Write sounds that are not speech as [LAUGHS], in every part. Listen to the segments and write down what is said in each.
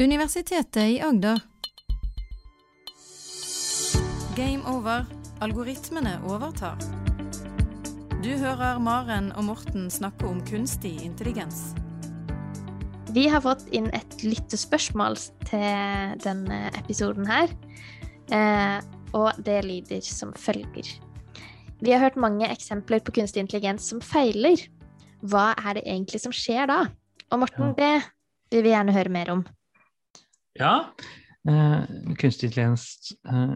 Universitetet i Agder. Game over. Algoritmene overtar. Du hører Maren og Morten snakke om kunstig intelligens. Vi har fått inn et lyttespørsmål til denne episoden her. Eh, og det lyder som følger. Vi har hørt mange eksempler på kunstig intelligens som feiler. Hva er det egentlig som skjer da? Og Morten, det vil vi gjerne høre mer om. Ja, eh, kunstig intelligens eh,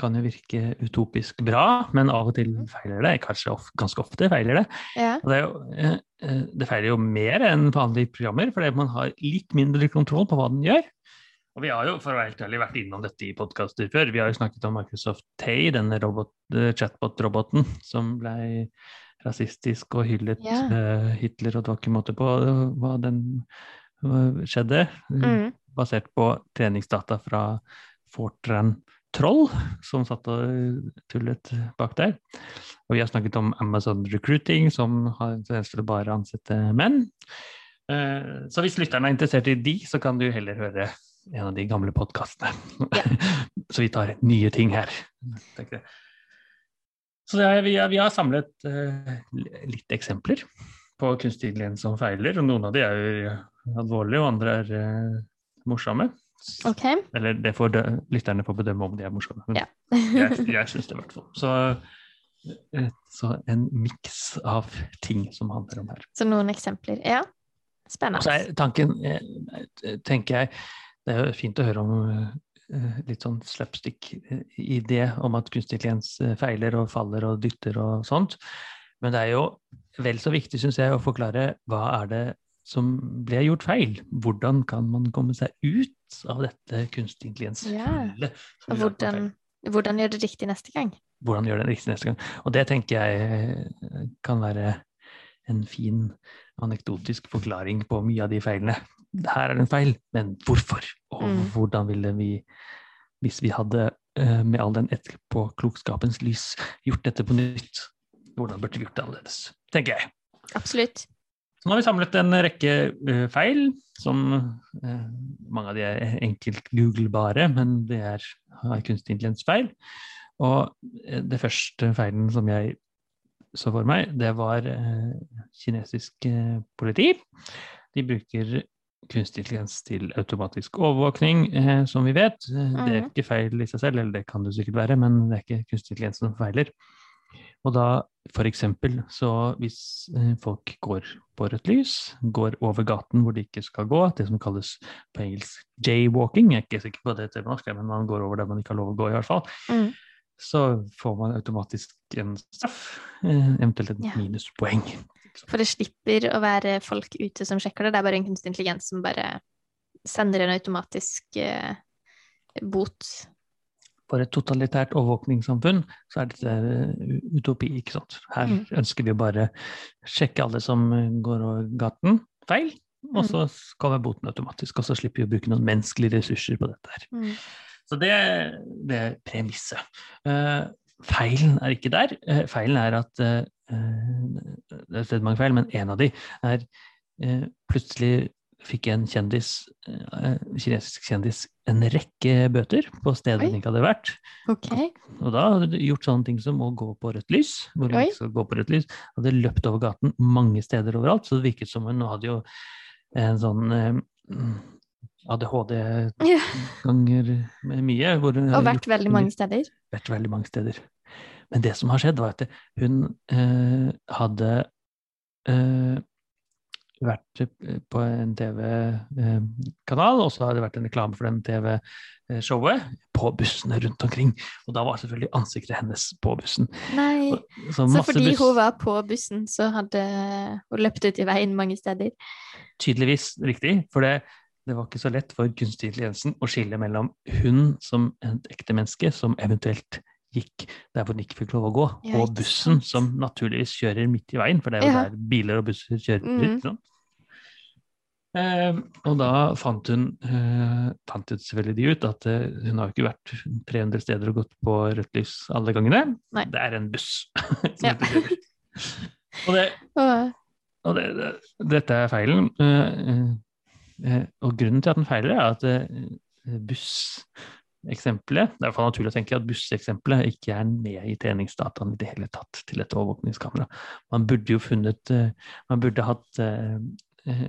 kan jo virke utopisk bra, men av og til feiler det. Kanskje of, ganske ofte feiler det. Ja. Og det, er jo, eh, eh, det feiler jo mer enn vanlige programmer, fordi man har litt mindre kontroll på hva den gjør. Og vi har jo for å være helt ærlig vært innom dette i podkaster før. Vi har jo snakket om Microsoft Tay, denne robot, chatbot-roboten som ble rasistisk og hyllet Ja. Hitler, og det var ikke måte på hva den hva skjedde. Mm. Basert på treningsdata fra Fortran Troll, som satt og tullet bak der. Og vi har snakket om Amazon Recruiting, som har en tendens til å bare ansette menn. Eh, Så hvis lytterne er interessert i de, så kan du heller høre en av de gamle podkastene. [LAUGHS] Så vi tar nye ting her. Så er, vi, har, vi har samlet uh, litt eksempler på kunstig intelligens som feiler, og noen av de er jo alvorlige, og andre er eh, morsomme. Okay. Eller det får lytterne få bedømme om de er morsomme. Ja. jeg, [LAUGHS] jeg syns det i hvert fall. Så, eh, så en miks av ting som handler om her. Så noen eksempler. Ja. Og så Spennende. er tanken, eh, tenker jeg, det er jo fint å høre om eh, litt sånn slapstick-idé om at kunstig intelligens feiler og faller og dytter og sånt. Men det er jo vel så viktig, syns jeg, å forklare hva er det som ble gjort feil? Hvordan kan man komme seg ut av dette kunstig gjør at man hvordan, hvordan gjør det riktig neste gang? hvordan gjør det riktig neste gang. Og det tenker jeg eh, kan være en fin anekdotisk forklaring på mye av de feilene. Her er det en feil, men hvorfor? Og Mm. hvordan ville vi, hvis vi hadde eh, med all den etterpåklokskapens lys gjort dette på nytt, hvordan burde vi gjort det annerledes? Tenker jeg. Absolutt. Nå har vi samlet en rekke eh, feil, som eh, mange av de er enkelt googlebare, men det er, kunstig intelligens-feil. Og eh, det første feilen som jeg så for meg, det var kinesisk politi. De bruker kunstig intelligens til automatisk overvåkning, som vi vet. Det er Mhm. ikke feil i seg selv, eller det kan det sikkert være, men det er ikke kunstig intelligens som feiler. Og da eksempel, så hvis eh, folk går på rødt lys, går over gaten hvor de ikke skal gå, det som kalles på engelsk jaywalking, jeg er ikke sikker på det heter på norsk, men man går over der man ikke har lov å gå i hvert fall, Mm. så får man automatisk en straff, eh, eventuelt et Ja. minuspoeng. For det slipper å være folk ute som sjekker det. Det er bare en kunstig intelligens som bare sender en automatisk eh, bot. For et totalitært overvåkningssamfunn så er dette eh, utopi, ikke sant. Her Mm. ønsker vi å bare sjekke alle som eh, går over gaten feil, og så kommer boten automatisk, og så slipper vi å bruke noen menneskelige ressurser på dette her. Mm. Så det, det er premisset. Uh, feilen er ikke der. Uh, feilen er at uh, Det er mange feil, men en av de er plutselig fikk en kjendis, eh, kinesisk kjendis en rekke bøter på steder Oi. den ikke hadde vært. OK. Og da hadde du gjort sånne ting som å gå på rødt lys. hvor hun ikke skal gå på rødt lys, Hadde løpt over gaten mange steder overalt, så det virket som hun hadde jo en sånn eh, ADHD [LAUGHS] ganger med mye. Hun Og vært veldig mange steder. vært veldig mange steder. Men det som har skjedd, var at hun eh, hadde eh, vært eh, på en TV-kanal, og så har det vært en reklame for den TV-showet på bussene rundt omkring. Og da var selvfølgelig ansiktet hennes på bussen. Nei. Så, Så fordi buss- hun var på bussen, så hadde hun løpt ut i veien mange steder. tydeligvis riktig, for det, det var ikke så lett for kunstig intelligensen å skille mellom hun som et ekte menneske, som eventuelt gikk der hvor den ikke fikk lov å gå, Ja, og bussen som naturligvis kjører midt i veien, for det er jo Ja. der biler og busser kjører. Mm. sant? Eh, og da fant hun eh, fant ut selvfølgelig de ut at eh, hun har ikke vært 300 steder og gått på rødt lys alle gangene. Nei. Det er en buss. [LAUGHS] Ja. og det, [LAUGHS] Og det, det, dette er feilen. Eh, eh, eh, og grunnen til at den feiler, er at eh, busseksempelet Det er i hvert fall naturlig å tenke at busseksempelet ikke er med i treningsdataen i det hele tatt til et overvåkningskamera. Man burde jo funnet eh, Man burde hatt eh, eh,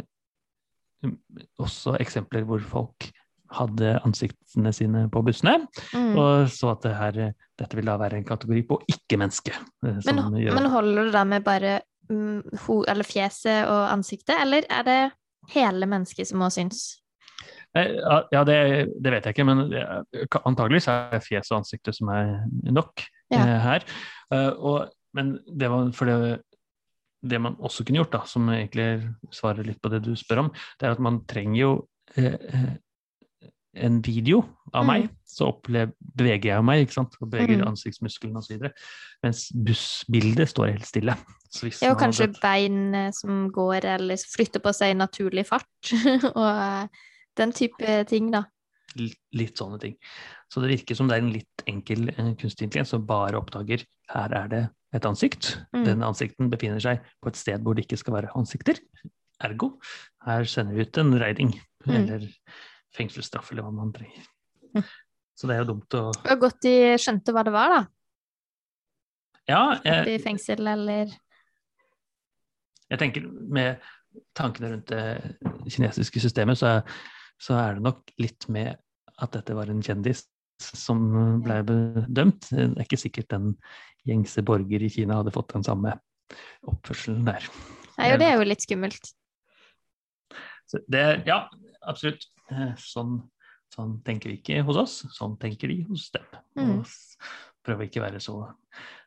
også eksempler hvor folk hadde ansiktene sine på bussene, Mm. og så at det her, dette vil da være en kategori på ikke-menneske. eh, Men, men holder du da med bare mm, ho, eller fjeset og ansiktet, eller er det hele mennesket som må synes? Ja, det, det vet jeg ikke, men antageligvis antagelig det er fjes og ansiktet som er nok Ja. eh, her. Eh, og, men det var for det, det man også kunne gjort, da, som egentlig svarer litt på det du spør om, det er at man trenger jo eh, eh, en video av Mm. meg, så opplever, beveger jeg meg, ikke sant? og beveger Mm. ansiktsmusklene osv. Mens bussbildet står helt stille. [LAUGHS] Ja, og kanskje hadde- bein som går eller flytter på seg i naturlig fart, [LAUGHS] og den type ting, da. Litt sånne ting. Så det virker som det er en litt enkel eh, kunstig intelligens som bare oppdager her er det et ansikt. Mm. Den ansikten befinner seg på et sted hvor det ikke skal være ansikter. Ergo, her sender vi ut en raiding. Mm. Eller fengselsstraff, eller hva man trenger. Mm. Så det er jo dumt å Det var godt de skjønte hva det var, da. Ja, jeg, i fengsel eller jeg tenker med tankene rundt det kinesiske systemet, så er, så er det nok litt med at dette var en kjendis som ble bedømt. Det er ikke sikkert den gjengse borger i Kina hadde fått den samme oppførselen der. Nei, og det er jo litt skummelt. Så det, ja, absolutt. Eh, Sånn, sånn tenker vi ikke hos oss, sånn tenker de hos dem. Mm. Prøver ikke å være så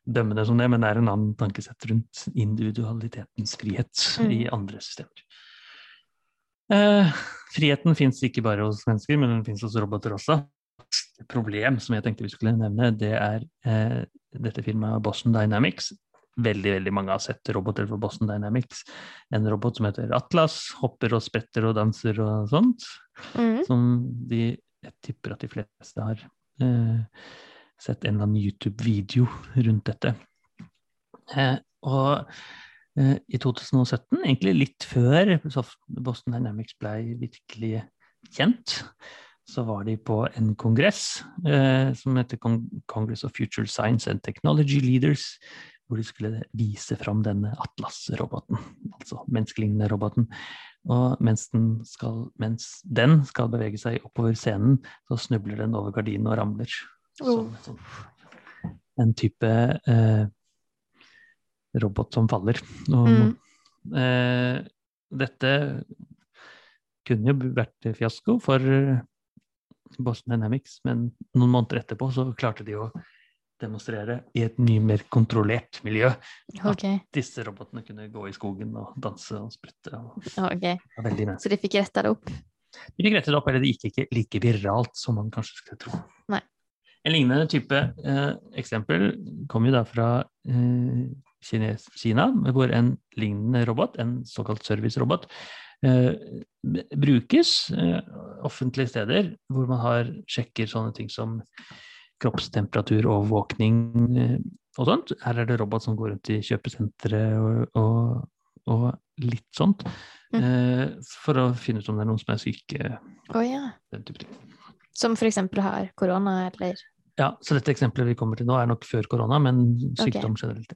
dømmende som det, men det er en annen tankesett rundt individualitetens frihet Mm. i andre systemer. Eh, friheten fins ikke bare hos mennesker, men den fins hos roboter også. Et problem som jeg tenkte vi skulle nevne, det er eh, dette firmaet Boston Dynamics. Veldig veldig mange har sett roboter fra Boston Dynamics. En robot som heter Atlas, hopper og spretter og danser og sånt. Mm. Som de, jeg tipper at de fleste har eh, sett en eller annen YouTube-video rundt dette. Eh, og i 2017, egentlig litt før Boston Dynamics ble virkelig kjent, så var de på en kongress eh, som heter Con Congress of Future Science and Technology Leaders, hvor de skulle vise fram denne Atlas-roboten, altså menneskelignende roboten. Og mens den, skal, mens den skal bevege seg oppover scenen, så snubler den over gardinen og ramler. Som Oh. sånn, en type eh, robot som faller. Og, Mm. eh, dette kunne jo vært fiasko for eh, Boston Dynamics, men noen måneder etterpå så klarte de å demonstrere i et mye mer kontrollert miljø. At Disse robotene kunne gå i skogen og danse og sprutte. Og ok. var veldig menneskelig. Så de fikk retta det opp? De fikk rettet opp, eller det gikk ikke like viralt som man kanskje skulle tro. Nei. En lignende type eh, eksempel kom jo da fra eh, Kines, Kina, hvor en lignende robot, en såkalt servicerobot, eh, brukes eh, offentlige steder hvor man har sjekker sånne ting som kroppstemperatur, overvåkning eh, og sånt. Her er det robot som går rundt i kjøpesentre og, og, og litt sånt. Mm. Eh, for å finne ut om det er noen som er syke. Oh, ja. Den type ting. Som eksempel har korona, eller Ja, så dette eksempelet vi kommer til nå, er nok før korona, men sykdom generelt.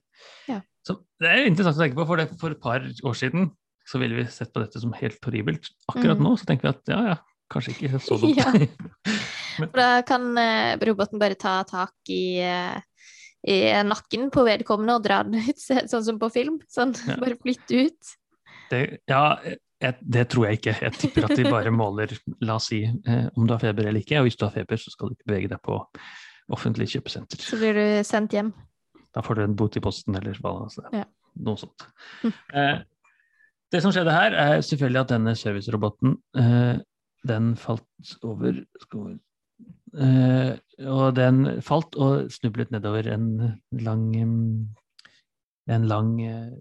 Ja. Så det er interessant å tenke på, for det, for et par år siden så ville vi sett på dette som helt horribelt. Akkurat Mm. nå så tenker vi at ja, ja, kanskje ikke så dumt. [LAUGHS] [LAUGHS] Ja. men, da kan uh, roboten bare ta tak i, uh, i nakken på vedkommende og dra den [LAUGHS] ut, sånn som på film. Sånn, Ja. bare flytte ut. Det, ja, jeg, det tror jeg ikke. Jeg tipper at de bare måler, la oss si, eh, om du har feber eller ikke. Og hvis du har feber, så skal du ikke bevege deg på offentlig kjøpesenter. Så blir du sendt hjem. Da får du en bot i posten eller hva. Altså, Ja. Noe sånt. Hm. Eh, det som skjedde her, er selvfølgelig at denne serviceroboten eh, den falt over eh, Og den falt og snublet nedover en lang en lang eh,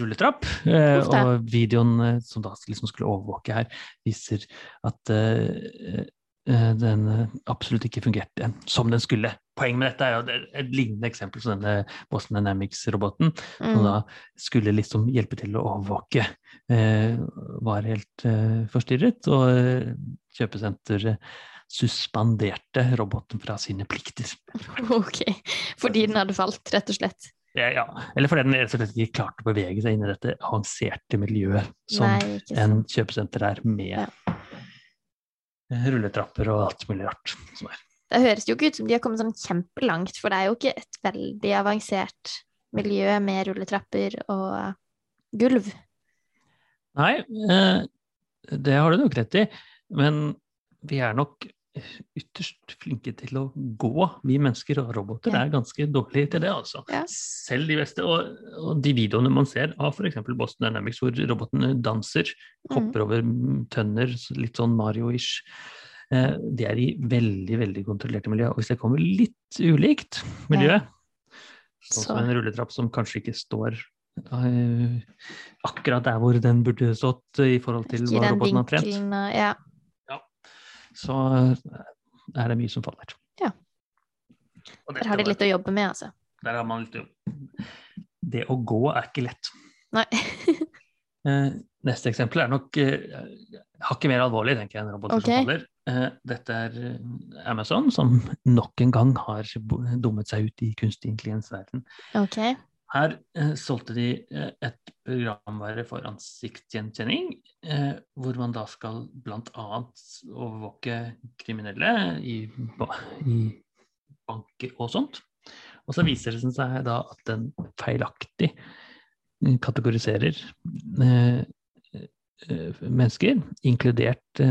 rulletrapp. Eh, og videoen eh, som da liksom skulle overvåke her, viser at den eh, absolutt ikke fungerte som den skulle. poenget med dette er jo et lignende eksempel som denne Boston Dynamics-roboten, som Mm. da skulle liksom hjelpe til å overvåke. Eh, var helt eh, forstyrret, og eh, kjøpesenteret suspenderte roboten fra sine plikter. [LAUGHS] OK. Fordi den hadde falt, rett og slett. Ja, ja. Eller fordi den rett og slett ikke klarte å bevege seg inn i dette avanserte miljøet som Nei, en kjøpesenter er, med Ja. Rulletrapper og alt mulig rart. som er. Det høres jo ikke ut som de har kommet sånn kjempelangt, for det er jo ikke et veldig avansert miljø med rulletrapper og gulv. Nei, eh, det har du nok rett i, men vi er nok ytterst flinke til å gå, vi mennesker og roboter Ja. er ganske dårlige til det, altså. Ja. Selv de beste, og, og de videoene man ser av f.eks. Boston Dynamics, hvor robotene danser, Mm. hopper over tønner, litt sånn Mario-ish, eh, det er i veldig, veldig kontrollerte miljø. Og hvis det kommer litt ulikt miljø, sånn som en rulletrapp som kanskje ikke står eh, akkurat der hvor den burde stått i forhold til hva roboten har trent, Ja. Så eh, er det mye som faller. Ja. Der har de litt å jobbe med, altså. Der har man litt å Det å gå er ikke lett. Nei. [LAUGHS] Eh, neste eksempel er nok eh, hakket mer alvorlig, tenker jeg, enn roboter okay. som faller. Eh, dette er Amazon, som nok en gang har dummet seg ut i kunstig intelligens-verden. OK. Her eh, solgte de eh, et programvare for ansiktsgjenkjenning, eh, hvor man da skal bl.a. overvåke kriminelle i, ba i banker og sånt. Og så viser det seg da at den feilaktig eh, kategoriserer eh, eh, mennesker, inkludert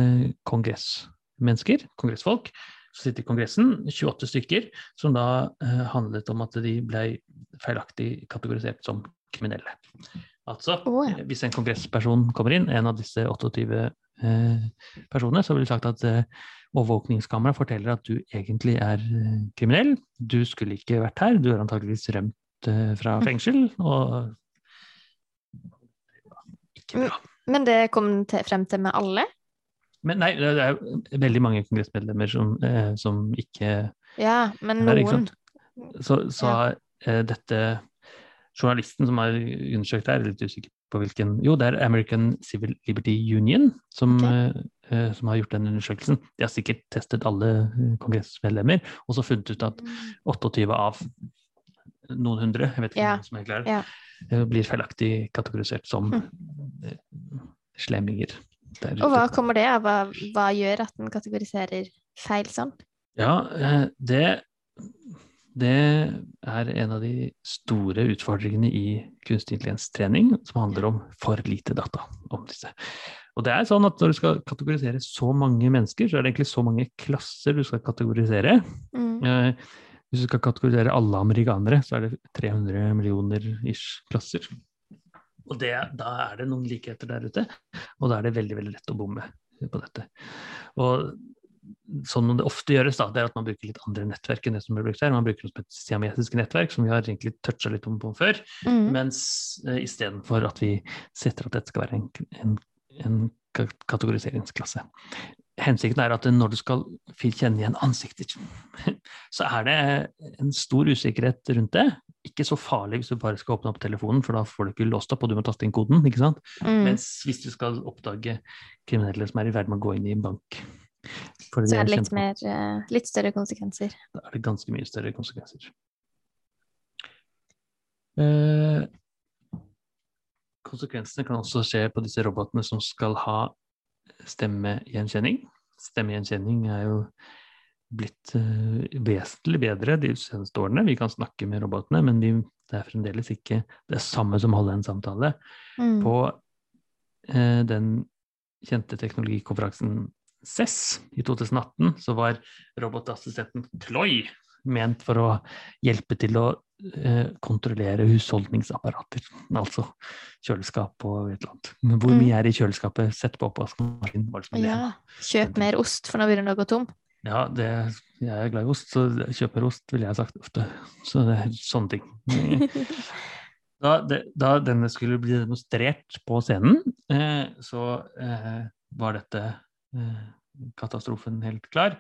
kongressmennesker, kongressfolk, som sitter i Kongressen, 28 stykker, som da eh, handlet om at de ble feilaktig kategorisert som kriminelle. Altså, oh, ja. hvis en kongressperson kommer inn, en av disse 28 eh, personene, så ville sagt at eh, overvåkningskamera forteller at du egentlig er eh, kriminell. Du skulle ikke vært her, du har antakeligvis rømt eh, fra fengsel, og ikke bra. Men det kom til, frem til med alle? Men nei, det er veldig mange kongressmedlemmer som, eh, som ikke Ja, men er, noen? Så, så eh, dette Journalisten som har undersøkt det, er litt usikker på hvilken Jo, det er American Civil Liberty Union som, okay. eh, eh, som har gjort den undersøkelsen. De har sikkert testet alle eh, kongressmedlemmer, og så funnet ut at 28 av noen hundre, jeg vet ikke Ja. hvem som egentlig er Ja. det, eh, blir feilaktig kategorisert som mm. eh, slemminger. Der Og hva kommer det av? Hva, hva gjør at den kategoriserer feil sånn? Ja, eh, det, det er en av de store utfordringene i kunstig intelligens-trening, som handler om for lite data om disse. Og det er sånn at når du skal kategorisere så mange mennesker, så er det egentlig så mange klasser du skal kategorisere. Mm. Eh, Hvis du skal kategorisere alle amerikanere, så er det 300 millioner ish klasser. Og det, da er det noen likheter der ute, og da er det veldig veldig lett å bomme på dette. Og sånn det ofte gjøres, da, det er at man bruker litt andre nettverk enn det som blir brukt her. Man bruker noe som heter siamesiske nettverk, som vi har egentlig toucha litt om på før. Mm. Mens uh, istedenfor at vi setter at dette skal være en, en, en kategoriseringsklasse. Hensikten er at når du skal kjenne igjen ansikter, [LAUGHS] så er det en stor usikkerhet rundt det. Ikke så farlig hvis du bare skal åpne opp telefonen, for da får du ikke låst opp, og du må taste inn koden. ikke sant? Mm. Mens hvis du skal oppdage kriminelle som er i ferd med å gå inn i en bank Så er det litt, mer, eh, litt større konsekvenser. da er det ganske mye større konsekvenser. Eh, konsekvensene kan også skje på disse robotene som skal ha stemmegjenkjenning. Stemmegjenkjenning er jo blitt eh, vesentlig bedre de seneste årene. Vi kan snakke med robotene, men vi, det er fremdeles ikke det samme som å holde en samtale. Mm. På eh, den kjente teknologikonferansen CESS i 2018 så var robotassistenten Cloy ment for å hjelpe til å eh, kontrollere husholdningsapparater. Altså kjøleskap og et eller annet. Men hvor Mm. mye er i kjøleskapet? Sett på oppvaskmaskinen. Ja. Kjøp mer ost, for nå begynner det å gå tom. Ja, det, jeg er glad i ost, så jeg kjøper ost, ville jeg sagt ofte. Så det er sånne ting. [LAUGHS] Da, det, da denne skulle bli demonstrert på scenen, eh, så eh, var dette eh, katastrofen helt klar.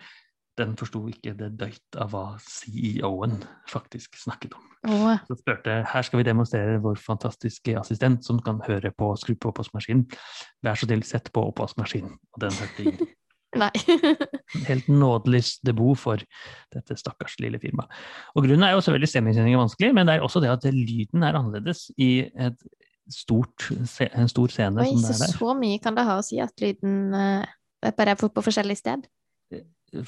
den forsto ikke det døyt av hva CEO-en faktisk snakket om. Oh. Så spurte her skal vi demonstrere vår fantastiske assistent som kan høre på skru på oppvaskmaskinen. Vær så snill, sett på oppvaskmaskinen. Og den hørte ingen. Nei. [LAUGHS] Helt nådeløs debut for dette stakkars lille firmaet. Og grunnen er jo selvfølgelig stemmegjenkjenning er vanskelig, men det er også det at lyden er annerledes i et stort, en stor scene Oi, som det er der. så mye kan det ha å si at lyden eh, bare er på, på forskjellig sted.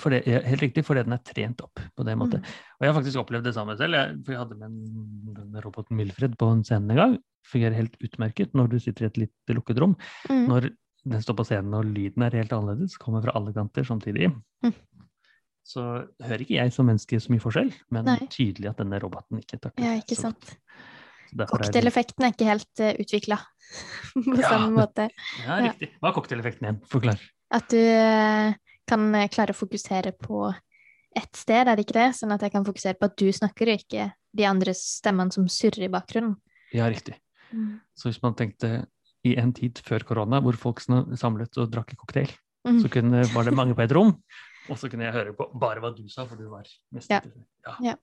For det, helt riktig, fordi den er trent opp på det måte. Mm. Og jeg har faktisk opplevd det samme selv. Jeg, for jeg hadde med en, roboten Wilfred på en scene en gang. Fungerer helt utmerket når du sitter i et lite lukket rom. Mm. Når den står på scenen og lyden er helt annerledes, kommer fra alle kanter samtidig, Mm. så hører ikke jeg som menneske så mye forskjell, men Nei. tydelig at denne roboten ikke takler Ja, ikke sant. Cocktaileffekten er ikke helt uh, utvikla [LAUGHS] på Ja, samme måte. Ja, riktig. Hva er cocktaileffekten igjen? Forklar. At du uh, kan eh, klare å fokusere på ett sted, er det ikke det? Sånn at jeg kan fokusere på at du snakker, og ikke de andre stemmene som surrer i bakgrunnen. Ja, riktig. Så hvis man tenkte i en tid før korona, hvor folk samlet og drakk cocktail, Mm. så kunne, [LAUGHS] var det mange på et rom, og så kunne jeg høre på bare hva du sa, for du var mest Ja. Ja. Ja.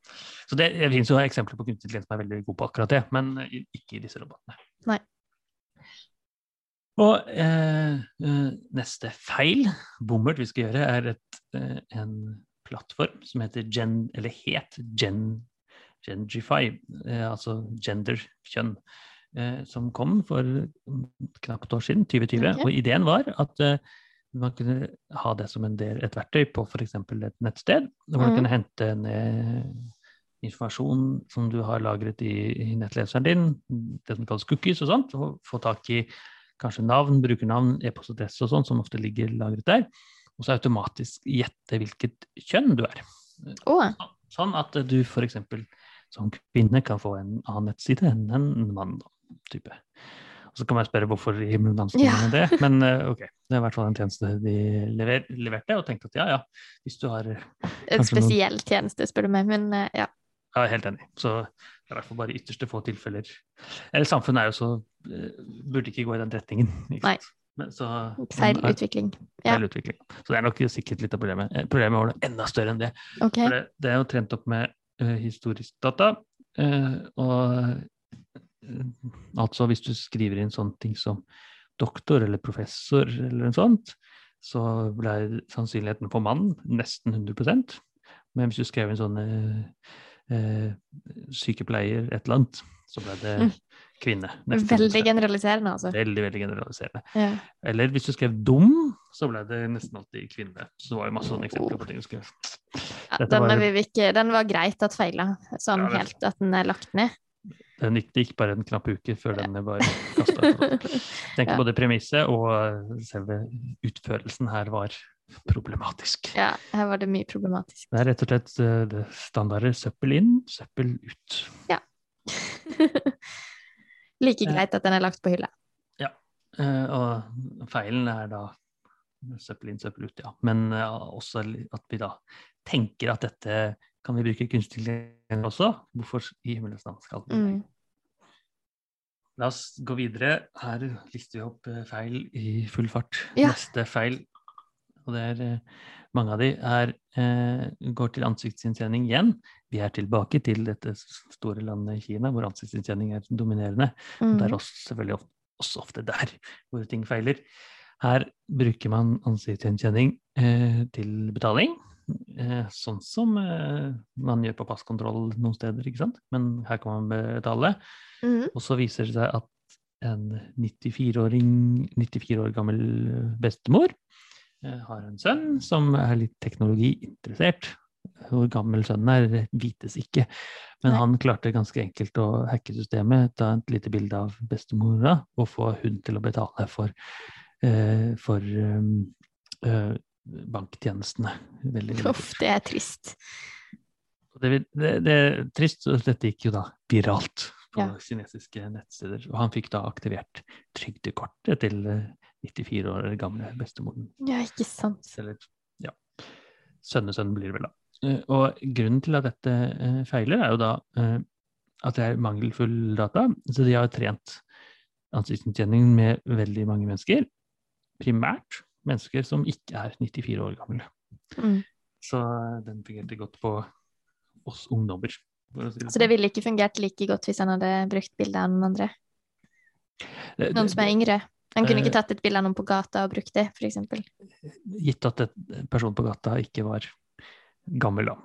Så det, det finnes jo eksempler på kunstig intelligens som er veldig god på akkurat det, men ikke i disse robotene. Nei. Og eh, eh, neste feil, bommert vi skal gjøre, er et, eh, en plattform som heter Gen, eller het Gen, Gengify, eh, altså gender, kjønn, eh, som kom for knapt år siden, 2020. Okay. Og ideen var at eh, man kunne ha det som en del, et verktøy på f.eks. et nettsted, hvor man Mhm. kunne hente ned informasjon som du har lagret i, i nettleseren din, det som kalles cookies og sånt, og få tak i kanskje navn, brukernavn, e-postadresse og sånn, som ofte ligger lagret der. Og så automatisk gjette hvilket kjønn du er. Oh. Sånn at du f.eks. som kvinne kan få en annen nettside enn en mann. Type. Og så kan man spørre hvorfor i himmelen danser Ja. med det, men eh, ok. Det er i hvert fall en tjeneste de lever, leverte, og tenkte at ja, ja, hvis du har en spesiell noen- tjeneste, spør du meg, men eh, ja. Ja, helt enig. Så det er i hvert fall bare i ytterste få tilfeller. Eller samfunnet er jo så eh, Burde ikke gå i den retningen. Nei. Men, så, Feil men, eh, utvikling. Ja, Feil utvikling. Så det er nok sikkert litt av problemet. Eh, Problemet var noe enda større enn det. ok. For det, det er jo trent opp med uh, historisk data. Uh, og eh, altså hvis du skriver inn sånne ting som doktor eller professor eller noe sånt, så ble sannsynligheten for mann nesten 100% Men hvis du skrev inn sånne eh, sykepleier et eller annet, så ble det Mm. kvinne. Veldig generaliserende, altså. Veldig, veldig generaliserende. Ja. Eller hvis du skrev dum, så ble det nesten alltid kvinne. Så det var jo masse sånne eksempler på ting du skrev. Ja, den, var- vi ikke, den var greit at feila, sånn Ja, helt at den er lagt ned. Det gikk bare en knapp uke før den var kasta. [LAUGHS] Tenk Ja. både premisset og selve utførelsen her var problematisk. Ja, her var det mye problematisk. Det er rett og slett eh, det standardet søppel inn, søppel ut. Ja. [LAUGHS] like greit at den er lagt på hylla. Ja. Og feilen er da søppel inn, søppel ut, ja. Men eh, også at vi da tenker at dette kan vi bruke kunstig intelligens også. Hvorfor i himmelens navn skal vi? Mm. La oss gå videre. Her lister vi opp eh, feil i full fart. Ja. Neste feil, og det er eh, mange av de, er, eh, går til ansiktsinntjening igjen. Vi er tilbake til dette store landet Kina, hvor ansiktsinntjening er dominerende. Mm. Det er også, selvfølgelig også ofte der hvor ting feiler. Her bruker man ansiktsgjenkjenning eh, til betaling, sånn som eh, man gjør på passkontroll noen steder, ikke sant? Men her kan man betale. Mm. Og så viser det seg at en 94-åring, 94 år gammel bestemor eh, har en sønn som er litt teknologiinteressert. Hvor gammel sønnen er, vites ikke. Men Nei. han klarte ganske enkelt å hacke systemet, ta et lite bilde av bestemora og få hun til å betale for, eh, for eh, banktjenestene. Veldig, veldig Uff, det er trist. Det, det, det er trist, og dette gikk jo da viralt på Ja. kinesiske nettsteder. Og han fikk da aktivert trygdekortet til eh, 94 år gamle bestemoren. Ja, ikke sant. Eller ja, sønnesønnen blir det vel da. Eh, Og grunnen til at dette eh, feiler, er jo da eh, at det er mangelfull data. Så de har trent ansiktsgjenkjenning med veldig mange mennesker. Primært mennesker som ikke er 94 år gamle. Mm. Så den fungerte godt på oss ungdommer. si Så det sånn. ville ikke fungert like godt hvis han hadde brukt bilde av noen andre? Det- Noen som er yngre? Han kunne Eh, ikke tatt et bilde av noen på gata og brukt det, eksempel. Gitt at en person på gata ikke var gammel, da.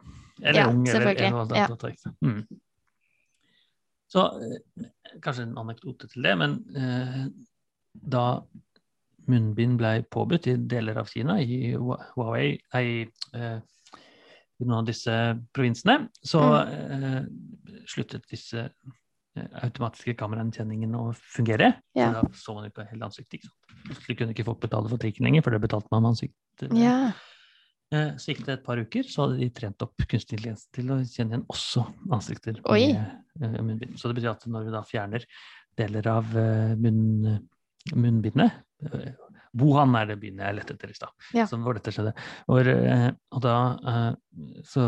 Eller Ja, ung, eller, eller noe ja. Mm. Så eh, kanskje en anekdote til det, men eh, da munnbind ble påbudt i deler av Kina, i Huawei, nei, eh, i noen av disse provinsene, så eh, sluttet disse eh, automatiske kameraannkjenningene å fungere. Ja. Da så man ikke hele ansiktet. Ikke sant? Plutselig kunne ikke folk betale for trikken lenger, for det betalte man med ansiktet. Ja. Eh, Så gikk det et par uker, så hadde de trent opp kunstig intelligens til å kjenne igjen også ansikter Oi. med eh, munnbind. Så det betyr at når vi da fjerner deler av eh, munn, munnbindet eh, Wuhan er det byen jeg lette etter i stad, Ja. som hvor dette skjedde. Og, eh, og da eh, så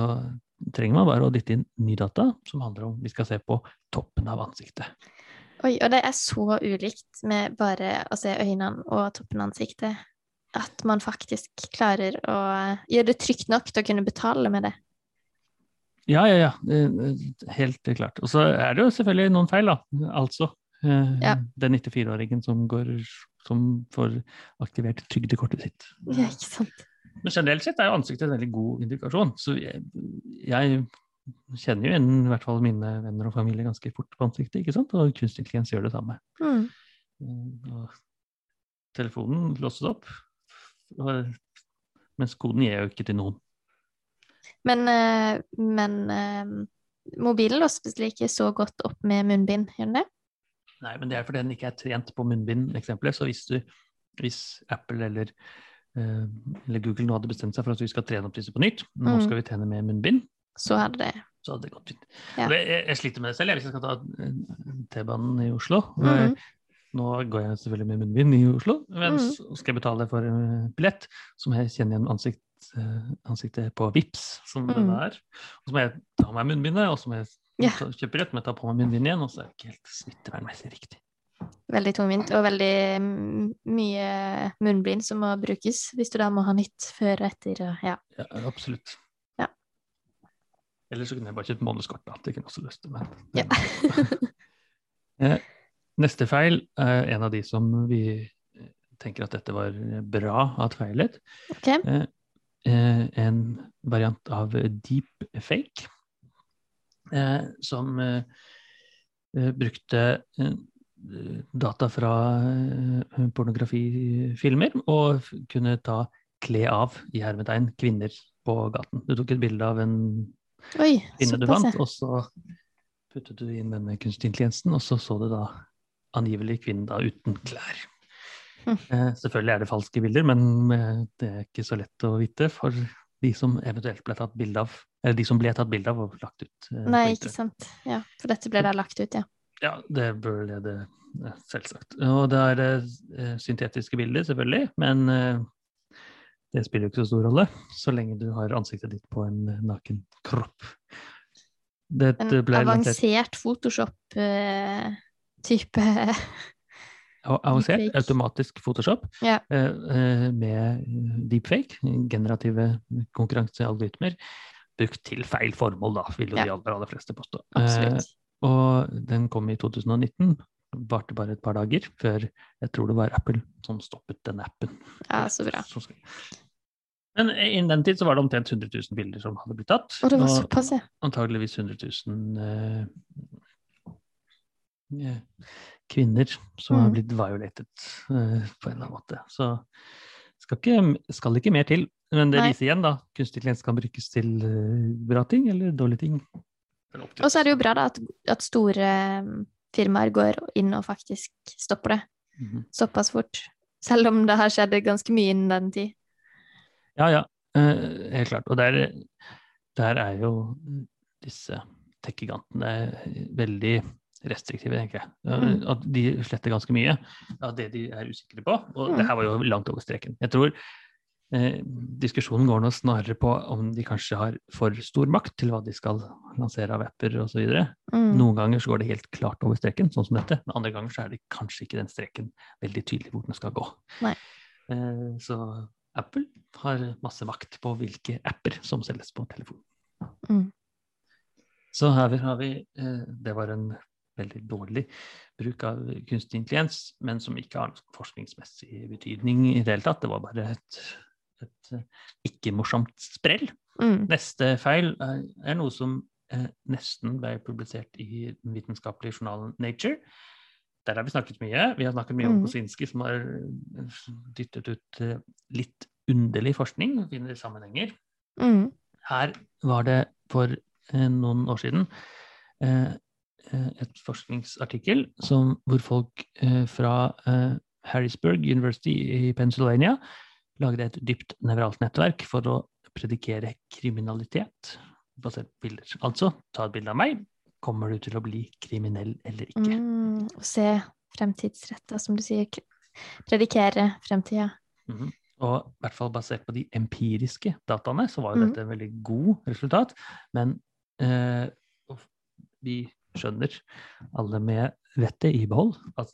trenger man bare å dytte inn ny data som handler om vi skal se på toppen av ansiktet. Oi, og det er så ulikt med bare å se øynene og toppen av ansiktet. At man faktisk klarer å gjøre det trygt nok til å kunne betale med det. Ja, ja, ja. Helt klart. Og så er det jo selvfølgelig noen feil, da. Altså. eh, Ja. Den 94-åringen som, går- som får aktivert trygdekortet sitt. Ja, ikke sant? Men generelt sett er jo ansiktet en veldig god indikasjon. Så jeg, jeg kjenner jo igjen i hvert fall mine venner og familie ganske fort på ansiktet, ikke sant? Og kunstig intelligens gjør det samme. Mm. Eh, Og telefonen låses opp, og, mens koden gir jo ikke til noen. Men, eh, men eh, mobilen låses vel ikke så godt opp med munnbind, gjør den det? Nei, men det er fordi den ikke er trent på munnbind-eksempelet. Så hvis, du, hvis Apple eller, uh, eller Google nå hadde bestemt seg for at vi skal trene opp disse på nytt, nå Mm. skal vi trene med munnbind, Så hadde det så hadde det gått fint. Ja. Jeg, jeg sliter med det selv. Jeg, hvis jeg skal ta eh, T-banen i Oslo Mm -hmm. Nå går jeg selvfølgelig med munnbind i Oslo, men Mhm. så skal jeg betale for eh, billett, så må jeg kjenne igjen ansikt, ansiktet på Vips som mm. Mhm. er. Og så må jeg ta av meg munnbindet, og så må jeg Ja. ta, kjøper billett, men tar på meg munnbind igjen, og så er det ikke helt smittevernmessig riktig. veldig tungvint, og veldig mm, mye munnbind som må brukes, hvis du da må ha nytt før og etter. Ja. Ja, absolutt. Ja. Eller så kunne jeg bare kjøpt månedskort, da. Det kunne jeg også lyst til, men Ja. [LAUGHS] Eh, Neste feil er en av de som vi tenker at dette var bra at feilet. Ok. Eh, eh, En variant av deepfake, eh, som eh, eh, brukte eh, data fra eh, pornografifilmer og kunne ta kle av i hermetegn kvinner på gaten. Du tok et bilde av en Oi, kvinne du vant, og så puttet du inn denne kunstig intelligensen, og så så du da angivelig kvinnen da uten klær. Mm. Eh, selvfølgelig er det falske bilder, men eh, det er ikke så lett å vite for de som eventuelt ble tatt bilde av, de som ble tatt bilde av og lagt ut. eh, Nei, ikke sant. Ja, for dette ble da lagt ut, ja. Ja, det bør det, det selvsagt. Og det er eh, syntetiske bilder, selvfølgelig, men eh, det spiller jo ikke så stor rolle så lenge du har ansiktet ditt på en eh, naken kropp. Dette En avansert Photoshop-type [LAUGHS] avansert automatisk Photoshop Ja. eh, eh, med deepfake, generative konkurransealgoritmer, brukt til feil formål, da, vil jo Ja. de aller, aller fleste påstå. Eh, Og den kom i 2019. Varte bare et par dager før jeg tror det var Apple som stoppet den appen. Ja, så bra. Men innen den tid så var det omtrent 100 000 bilder som hadde blitt tatt. Og det var såpass, ja. antageligvis 100 000 eh, eh, kvinner som har Mm. blitt violated eh, på en eller annen måte. Så skal ikke, skal ikke mer til. Men det Nei. viser igjen, da. Kunstig intelligens kan brukes til eh, bra ting eller dårlige ting. Og så er det jo bra da at, at store um, firmaer går inn og faktisk stopper det Mhm. såpass fort. Selv om det har skjedd ganske mye innen den tid. Ja, ja. eh, helt klart. Og der, der er jo disse tech-gigantene veldig restriktive, tenker jeg. Mm. At de sletter ganske mye av det de er usikre på. Og Mm. det her var jo langt over streken. Jeg tror eh, diskusjonen går nå snarere på om de kanskje har for stor makt til hva de skal lansere av apper osv. Mm. Noen ganger så går det helt klart over streken, sånn som dette. Men andre ganger så er det kanskje ikke den streken veldig tydelig hvor den skal gå. Eh, så Apple har masse makt på hvilke apper som selges på telefon. Mm. Så her har vi eh, Det var en veldig dårlig bruk av kunstig intelligens, men som ikke har noen forskningsmessig betydning i det hele tatt. Det var bare et, et eh, ikke-morsomt sprell. Mm. Neste feil er, er noe som eh, nesten ble publisert i den vitenskapelige journalen Nature. Der har vi snakket mye. Vi har snakket mye om Mhm. Kosinski, som har eh, dyttet ut eh, litt underlig forskning, finner sammenhenger. Mm. Her var det for eh, noen år siden eh, et forskningsartikkel som, hvor folk eh, fra eh, Harrisburg University i Pennsylvania lagde et dypt nevralt nettverk for å predikere kriminalitet basert på bilder. Altså, ta et bilde av meg. Kommer du til å bli kriminell eller ikke? Mm. Og se fremtidsretta, som du sier. Predikere fremtida. Mhm. Og i hvert fall basert på de empiriske dataene, så var jo Mhm. dette en veldig god resultat. Men eh, vi skjønner, alle med vettet i behold, at,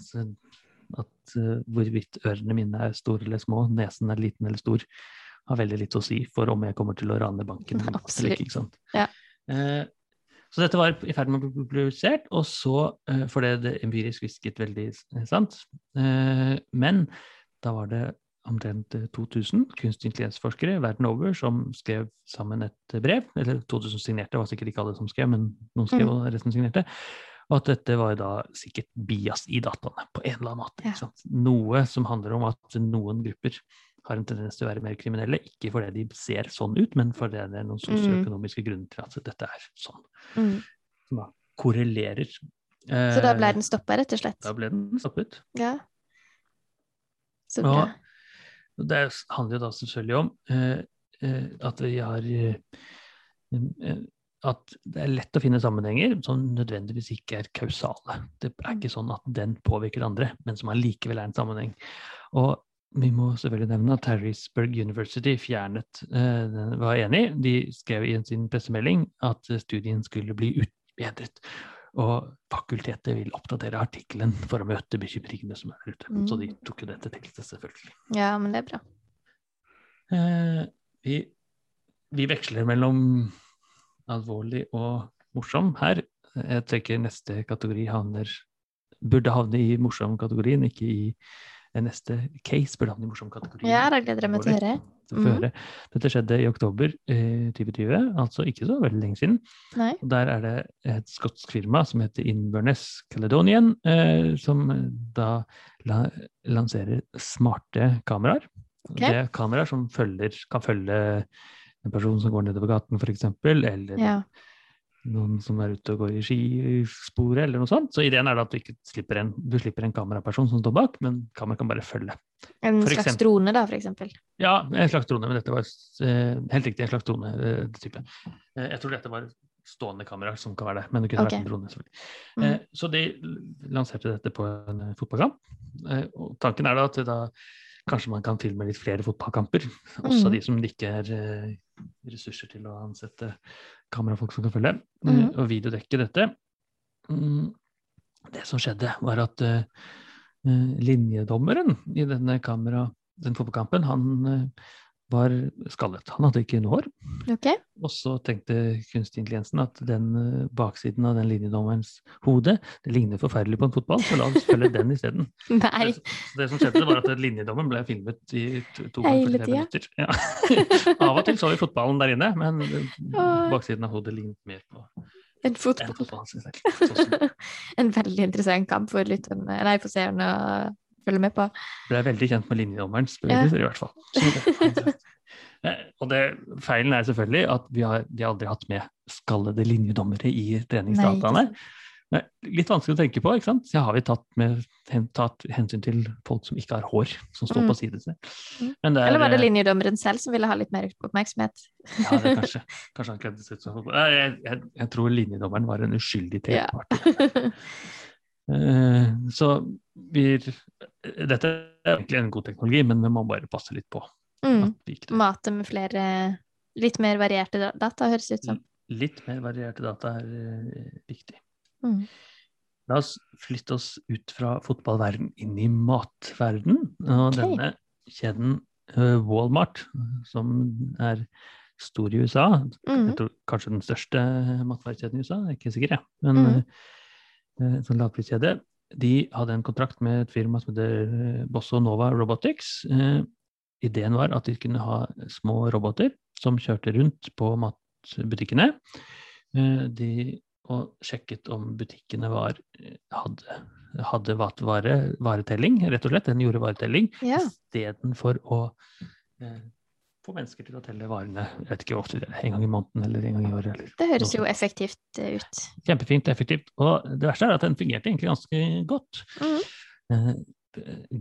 at eh, hvorvidt ørene mine er store eller små, nesen er liten eller stor, har veldig litt å si for om jeg kommer til å rane banken. [LAUGHS] Absolutt. ikke, sant? Ja. Eh, så dette var i ferd med å bli publisert, og så, eh, for det empirisk visket veldig sant, eh, men da var det omtrent eh, 2000 kunstig intelligensforskere verden over som skrev sammen et brev, eller 2000 signerte, det var sikkert ikke alle som skrev, men noen skrev, Mm. og resten signerte. Og at dette var da sikkert bias i dataene på en eller annen måte. Ja. Noe som handler om at noen grupper har en tendens til å være mer kriminelle, ikke fordi de ser sånn ut, men fordi det er noen sosioøkonomiske grunner til at dette er sånn. Mm. Som da korrelerer. Så da ble Eh, den stoppa, rett og slett? Da ble den stoppet. Ja. Så Og bra. Det handler jo da selvfølgelig om eh, eh, at vi har eh, At det er lett å finne sammenhenger som nødvendigvis ikke er kausale. Det er ikke sånn at den påvirker andre, men som allikevel er en sammenheng. Og vi må selvfølgelig nevne at Harrisburg University fjernet eh, var enig. De skrev i sin pressemelding at studien skulle bli utbedret. Og fakultetet vil oppdatere artikkelen for å møte bekymringene som er ute. Så de Mm. tok jo dette til seg, selvfølgelig. Ja, men det er bra. Eh, vi, vi veksler mellom alvorlig og morsom her. Jeg tenker neste kategori havner, burde havne i morsom-kategorien, ikke i neste case burde havne i morsom-kategorien. Ja, da gleder jeg meg til å høre. Høre. Dette skjedde i oktober eh, 2020, altså ikke så veldig lenge siden. Nei? Og Der er det et skotsk firma som heter Inverness Caledonian, eh, som da la, lanserer smarte kameraer. Okay. Det er kameraer som følger, kan følge en person som går nedover gaten, f.eks., eller Ja. Noen som er ute og går i skisporet, eller noe sånt. Så ideen er da at du slipper en, du slipper en kameraperson som står bak, men kameraet kan bare følge. En For slags eksempel- drone, da, for eksempel. Ja, en slags drone, men dette var eh, helt riktig en slags drone-type. Eh, jeg tror dette var stående kamera som kan være der, men det kunne okay. vært en drone. selvfølgelig. Mm. Eh, så de lanserte dette på en eh, fotballkamp. Eh, og tanken er da at da kanskje man kan filme litt flere fotballkamper. Også mm. de som det ikke er eh, ressurser til å ansette kamerafolk som kan følge. Mhm. og videodekke dette. Mm, det som skjedde, var at eh, eh, linjedommeren i denne kamera, den fotballkampen, han eh, var skallet. Han hadde ikke noe hår. Okay. Og så tenkte kunstig intelligensen at den eh, baksiden av den linjedommerens hode det ligner forferdelig på en fotball, så la oss følge den isteden. [LAUGHS] Det, det som skjedde, var at linjedommeren ble filmet i to, to ganger 45 minutter. Ja. [LAUGHS] Av og til så vi fotballen der inne, men baksiden av hodet lignet mer på En en fotball. fotball. synes jeg. Sånn [LAUGHS] en veldig interessant kamp for lytterne, nei, for seerne å følge med på. ble veldig kjent med linjedommerens bevegelser, i hvert fall. Det, [LAUGHS] Eh, og det, feilen er selvfølgelig at vi har, de har aldri hatt med skallede linjedommere i treningsdataene. Nei, Litt vanskelig å tenke på, ikke sant? Så har vi tatt, med, tatt hensyn til folk som ikke har hår, som står Mm. på sidene. Mm. Men det er, Eller var det eh, linjedommeren selv som ville ha litt mer oppmerksomhet? Ja, det er [LAUGHS] kanskje, kanskje han kledde seg ut som jeg, jeg, jeg tror linjedommeren var en uskyldig Ja. tredjepart. Eh, [LAUGHS] så vi Dette er egentlig en god teknologi, men vi må bare passe litt på mm. Mate med flere litt mer varierte data, høres det ut som. Litt mer varierte data er eh, viktig. Mm. La oss flytte oss ut fra fotballverden inn i matverden. Og okay. denne kjeden eh, Walmart, som er stor i USA, Mm. jeg tror kanskje den største matvarekjeden i USA, jeg er ikke sikker, jeg. Men eh, sånn lavpriskjede. De hadde en kontrakt med et firma som heter eh, Bosso Nova Robotics. Eh, ideen var at de kunne ha små roboter som kjørte rundt på matbutikkene. Eh, de, og sjekket om butikkene var, eh, hadde, hadde vatvare, varetelling, rett og slett. Den gjorde varetelling Ja. istedenfor å eh, få mennesker til å telle varene jeg vet ikke ofte en gang i måneden eller en gang i året. Eller. Det høres jo effektivt eh, ut. Kjempefint, effektivt. Og det verste er at den fungerte egentlig ganske godt. Mm. Eh,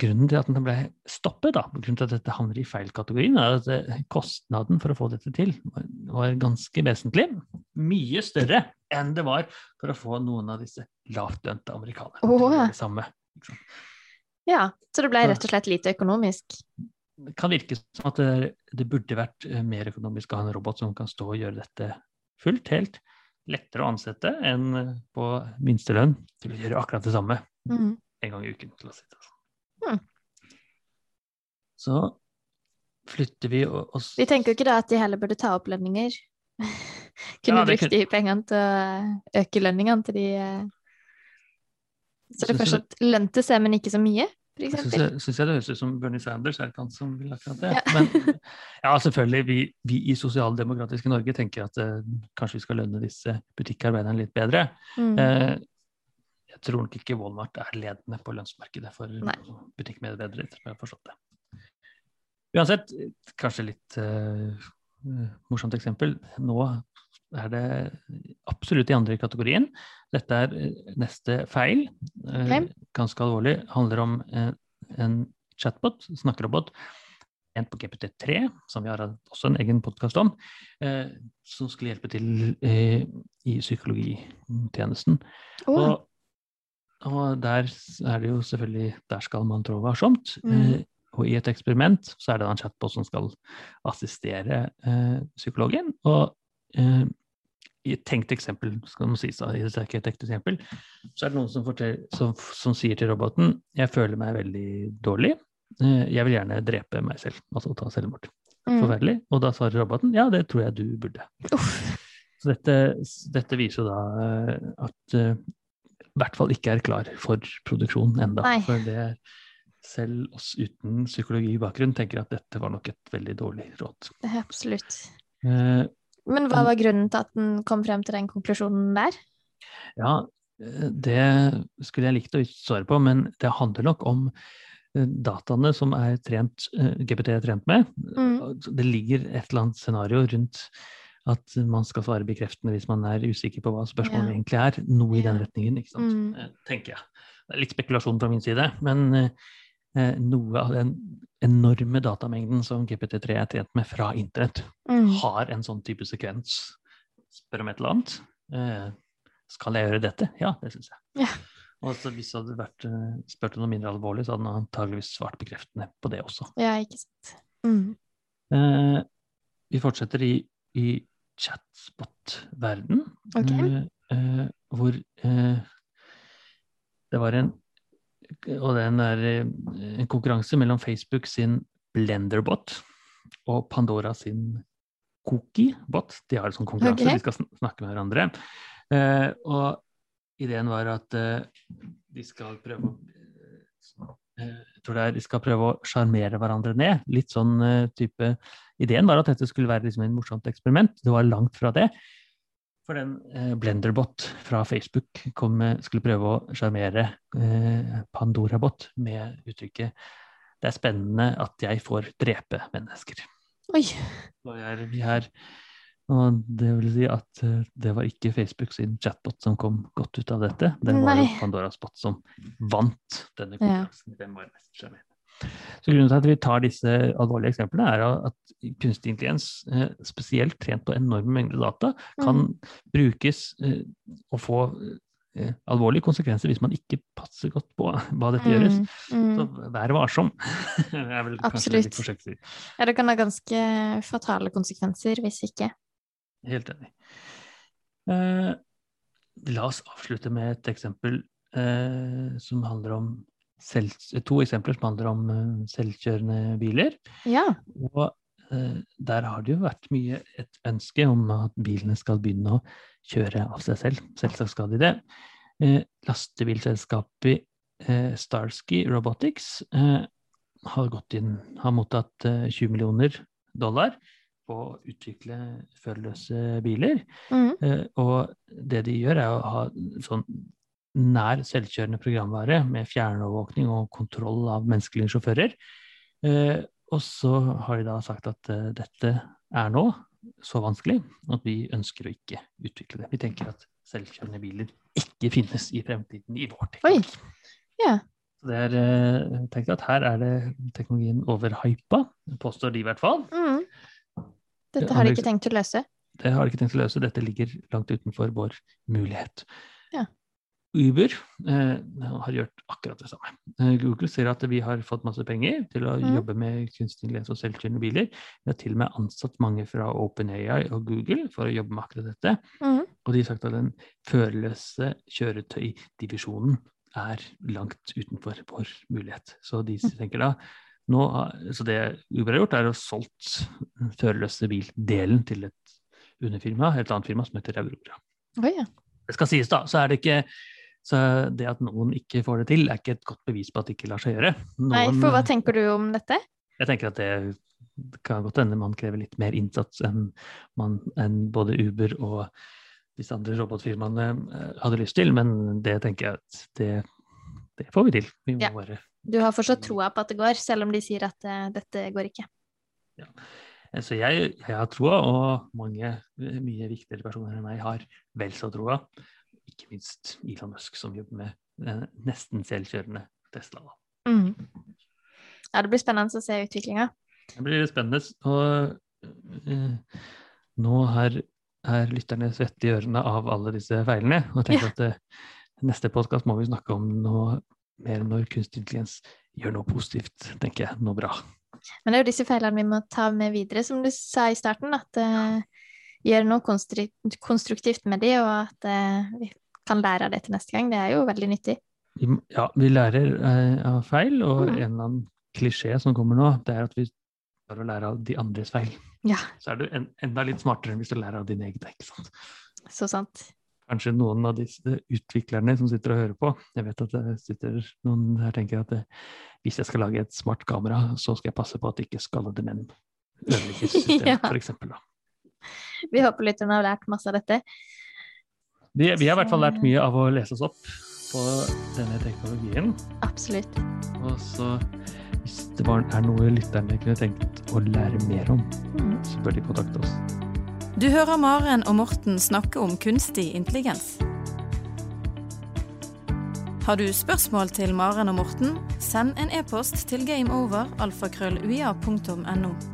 grunnen til at den ble stoppet, da, grunnen til at dette havner i feil kategorien, er at eh, kostnaden for å få dette til var, ganske vesentlig. Mye større enn det var for å få noen av disse lavtlønte amerikanerne til å gjøre det samme. Ja, så det ble rett og slett lite økonomisk. Det kan virke som at det, det burde vært eh, mer økonomisk å ha en robot som kan stå og gjøre dette fullt, helt. Lettere å ansette enn eh, på minstelønn til å gjøre akkurat det samme mm. en gang i uken. til å sitte. det sånn. Hmm. Så flytter vi oss Vi tenker jo ikke da at de heller burde ta opp lønninger. [LAUGHS] Kunne Ja, brukt kunne... de pengene til å øke lønningene til de eh, Så det er først at lønte seg, men ikke så mye, for Syns jeg, det høres ut som Bernie Sanders er det han som vil akkurat det. Ja. [LAUGHS] Men ja, selvfølgelig, vi, vi i sosialdemokratiske Norge tenker at eh, kanskje vi skal lønne disse butikkarbeiderne litt bedre. Mm. Eh, jeg tror nok ikke Walmart er ledende på lønnsmarkedet for butikkmedarbeidere. som jeg har forstått det. Uansett, kanskje litt eh, eh, morsomt eksempel. Nå er det absolutt i andre kategorien. Dette er eh, neste feil. Okay. Ganske alvorlig. Handler om eh, en chatbot, snakkerobot, en på GPT3, som vi har også en egen podkast om, eh, som skulle hjelpe til eh, i psykologitjenesten. Oh. Og, og der er det jo selvfølgelig Der skal man trå varsomt. Mm. Eh, og i et eksperiment så er det en chatbot som skal assistere eh, psykologen. Og eh, i et tenkt eksempel, skal man sies i det er ikke et ekte eksempel, så er det noen som, som, som sier til roboten jeg føler meg veldig dårlig. Eh, jeg vil gjerne drepe meg selv, altså ta selvmord. mm. Forferdelig. Og da svarer roboten ja, det tror jeg du burde. Uff. Så dette, dette viser da eh, at eh, i hvert fall ikke er klar for produksjon enda. Nei. For det er selv oss uten psykologibakgrunn tenker at dette var nok et veldig dårlig råd. Det er absolutt. Men hva var grunnen til at den kom frem til den konklusjonen der? ja, eh, det skulle jeg likt å svare på, men det handler nok om eh, dataene som er trent, eh, GPT er trent med. Mm. Det ligger et eller annet scenario rundt at man skal svare bekreftende hvis man er usikker på hva spørsmålet Ja. egentlig er. Noe i den retningen, ikke sant? Mm. Tenker jeg. Det er litt spekulasjon fra min side, men noe av den enorme datamengden som GPT3 er trent med fra internett, Mm. har en sånn type sekvens. Spør om et eller annet. Eh, skal jeg gjøre dette? Ja, det syns jeg. Ja. Og så hvis det hadde vært eh, spurt om noe mindre alvorlig, så hadde han antageligvis svart bekreftende på det også. Ja, ikke sant. Mm. Eh, vi fortsetter i, i chatspot-verden, Ok. eh, eh, hvor eh, det var en Og den er eh, en konkurranse mellom Facebook sin Blenderbot og Pandora sin Cookiebot. De har en sånn konkurranse, okay. de skal snakke med hverandre. Eh, og ideen var at eh, de skal prøve å eh, jeg tror det er, de skal prøve å sjarmere hverandre ned. Litt sånn eh, type Ideen var at dette skulle være liksom en morsomt eksperiment. Det var langt fra det. For den eh, Blenderbot fra Facebook kom, skulle prøve å sjarmere eh, Pandorabot med uttrykket 'Det er spennende at jeg får drepe mennesker'. Oi. Så er, vi her. og det vil si at eh, det var ikke Facebook sin chatbot som kom godt ut av dette. Det var jo Pandoras bot som vant denne Ja. Den var mest sjarmerende. Så grunnen til at vi tar disse alvorlige eksemplene, er at kunstig intelligens, eh, spesielt trent på enorme mengder data, kan Mm. brukes eh, og få eh, alvorlige konsekvenser hvis man ikke passer godt på hva dette gjøres. Mm. Så Mm. vær varsom. [LAUGHS] Absolutt. Ja, det kan ha ganske fatale konsekvenser hvis ikke. Helt enig. Eh, la oss avslutte med et eksempel eh, som handler om selv, to eksempler som handler om eh, selvkjørende biler. Ja. Og eh, der har det jo vært mye et ønske om at bilene skal begynne å kjøre av seg selv. Selvsagt skal de det. Eh, lastebilselskapet eh, Starsky Robotics eh, har gått inn, har mottatt eh, 20 millioner dollar på å utvikle førerløse biler. Mm. Eh, og det de gjør, er å ha sånn nær selvkjørende programvare med fjernovervåkning og kontroll av menneskelige sjåfører. Eh, og så har de da sagt at eh, dette er nå så vanskelig at vi ønsker å ikke utvikle det. Vi tenker at selvkjørende biler ikke finnes i fremtiden i vår tid. Ja. Så Det er, eh, jeg tenker at her er det teknologien overhypa, påstår de i hvert fall. Mm. Dette har de ikke tenkt å løse. Det har de ikke tenkt å løse. Dette ligger langt utenfor vår mulighet. Ja. Uber eh, har gjort akkurat det samme. Eh, Google ser at vi har fått masse penger til å mm. jobbe med kunstig intelligens og selvkjørende biler. Vi har til og med ansatt mange fra OpenAI og Google for å jobbe med akkurat dette. Mm. Og de har sagt at den førerløse kjøretøydivisjonen er langt utenfor vår mulighet. Så de tenker da nå, Så det Uber har gjort, er å solgt førerløse bil-delen til et underfirma, et annet firma som heter Aurora. Oh, ja. Det skal sies, da, så er det ikke så det at noen ikke får det til, er ikke et godt bevis på at det ikke lar seg gjøre. Nei, for hva tenker du om dette? jeg tenker at det kan godt hende man krever litt mer innsats enn, man, enn både Uber og disse andre robotfirmaene eh, hadde lyst til, men det tenker jeg at det, det får vi til. Vi Ja. bare Du har fortsatt troa på at det går, selv om de sier at uh, dette går ikke. Ja. Så jeg, jeg har troa, og mange eh, mye viktigere personer enn meg har vel så troa. Ikke minst Elon Musk, som jobber med eh, nesten selvkjørende Tesla. Mhm. Ja, det blir spennende å se utviklinga. Det blir spennende. Og eh, nå er, er lytterne svette i ørene av alle disse feilene. Og tenker at eh, neste podkast må vi snakke om noe mer når kunstig intelligens gjør noe positivt, tenker jeg. Noe bra. Men det er jo disse feilene vi må ta med videre, som du sa i starten. At uh, gjøre noe konstruktivt med de, og at eh, vi kan lære av det til neste gang. Det er jo veldig nyttig. Ja, vi lærer eh, av feil, og Mm. en eller annen klisjé som kommer nå, det er at vi klarer å lære av de andres feil. Ja, Så er du en, enda litt smartere enn hvis du lærer av dine egne. ikke sant? så sant. kanskje noen av disse utviklerne som sitter og hører på. Jeg vet at det sitter noen her tenker at det, hvis jeg skal lage et smart kamera, så skal jeg passe på at ikke skallede menn ødelegger systemet, [LAUGHS] Ja. for eksempel. Da. [LAUGHS] Vi håper lytterne har lært masse av dette. Vi, vi har i hvert fall lært mye av å lese oss opp på denne teknologien. Absolutt. Og så hvis det var, er noe lytterne kunne tenkt å lære mer om, Mm. så bør de kontakte oss. Du hører Maren og Morten snakke om kunstig intelligens. Har du spørsmål til Maren og Morten, send en e-post til gameover.alfakrølluia.no.